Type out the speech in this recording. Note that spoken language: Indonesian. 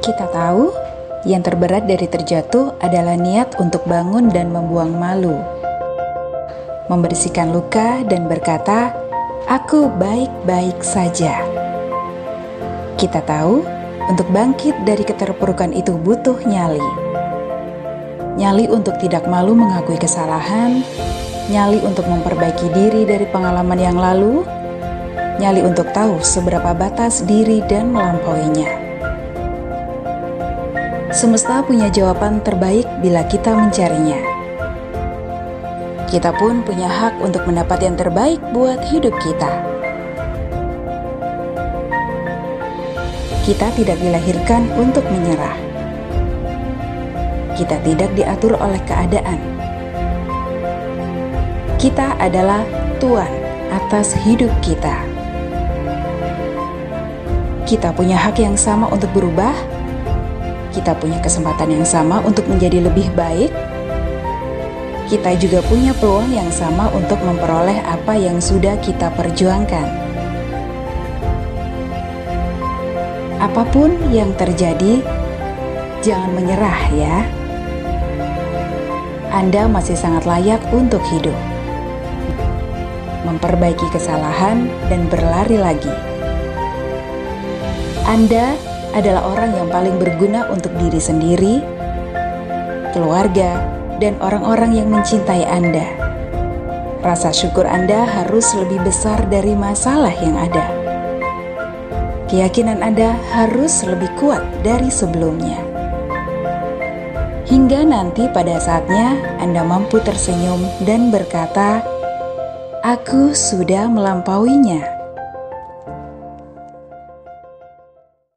Kita tahu yang terberat dari terjatuh adalah niat untuk bangun dan membuang malu, membersihkan luka, dan berkata, "Aku baik-baik saja." Kita tahu untuk bangkit dari keterpurukan itu butuh nyali, nyali untuk tidak malu mengakui kesalahan, nyali untuk memperbaiki diri dari pengalaman yang lalu, nyali untuk tahu seberapa batas diri dan melampauinya. Semesta punya jawaban terbaik bila kita mencarinya. Kita pun punya hak untuk mendapat yang terbaik buat hidup kita. Kita tidak dilahirkan untuk menyerah. Kita tidak diatur oleh keadaan. Kita adalah Tuhan atas hidup kita. Kita punya hak yang sama untuk berubah kita punya kesempatan yang sama untuk menjadi lebih baik, kita juga punya peluang yang sama untuk memperoleh apa yang sudah kita perjuangkan. Apa pun yang terjadi, jangan menyerah ya. Anda masih sangat layak untuk hidup, memperbaiki kesalahan, dan berlari lagi. Anda adalah orang yang paling berguna untuk diri sendiri, keluarga, dan orang-orang yang mencintai Anda. Rasa syukur Anda harus lebih besar dari masalah yang ada. Keyakinan Anda harus lebih kuat dari sebelumnya. Hingga nanti pada saatnya Anda mampu tersenyum dan berkata, "Aku sudah melampauinya."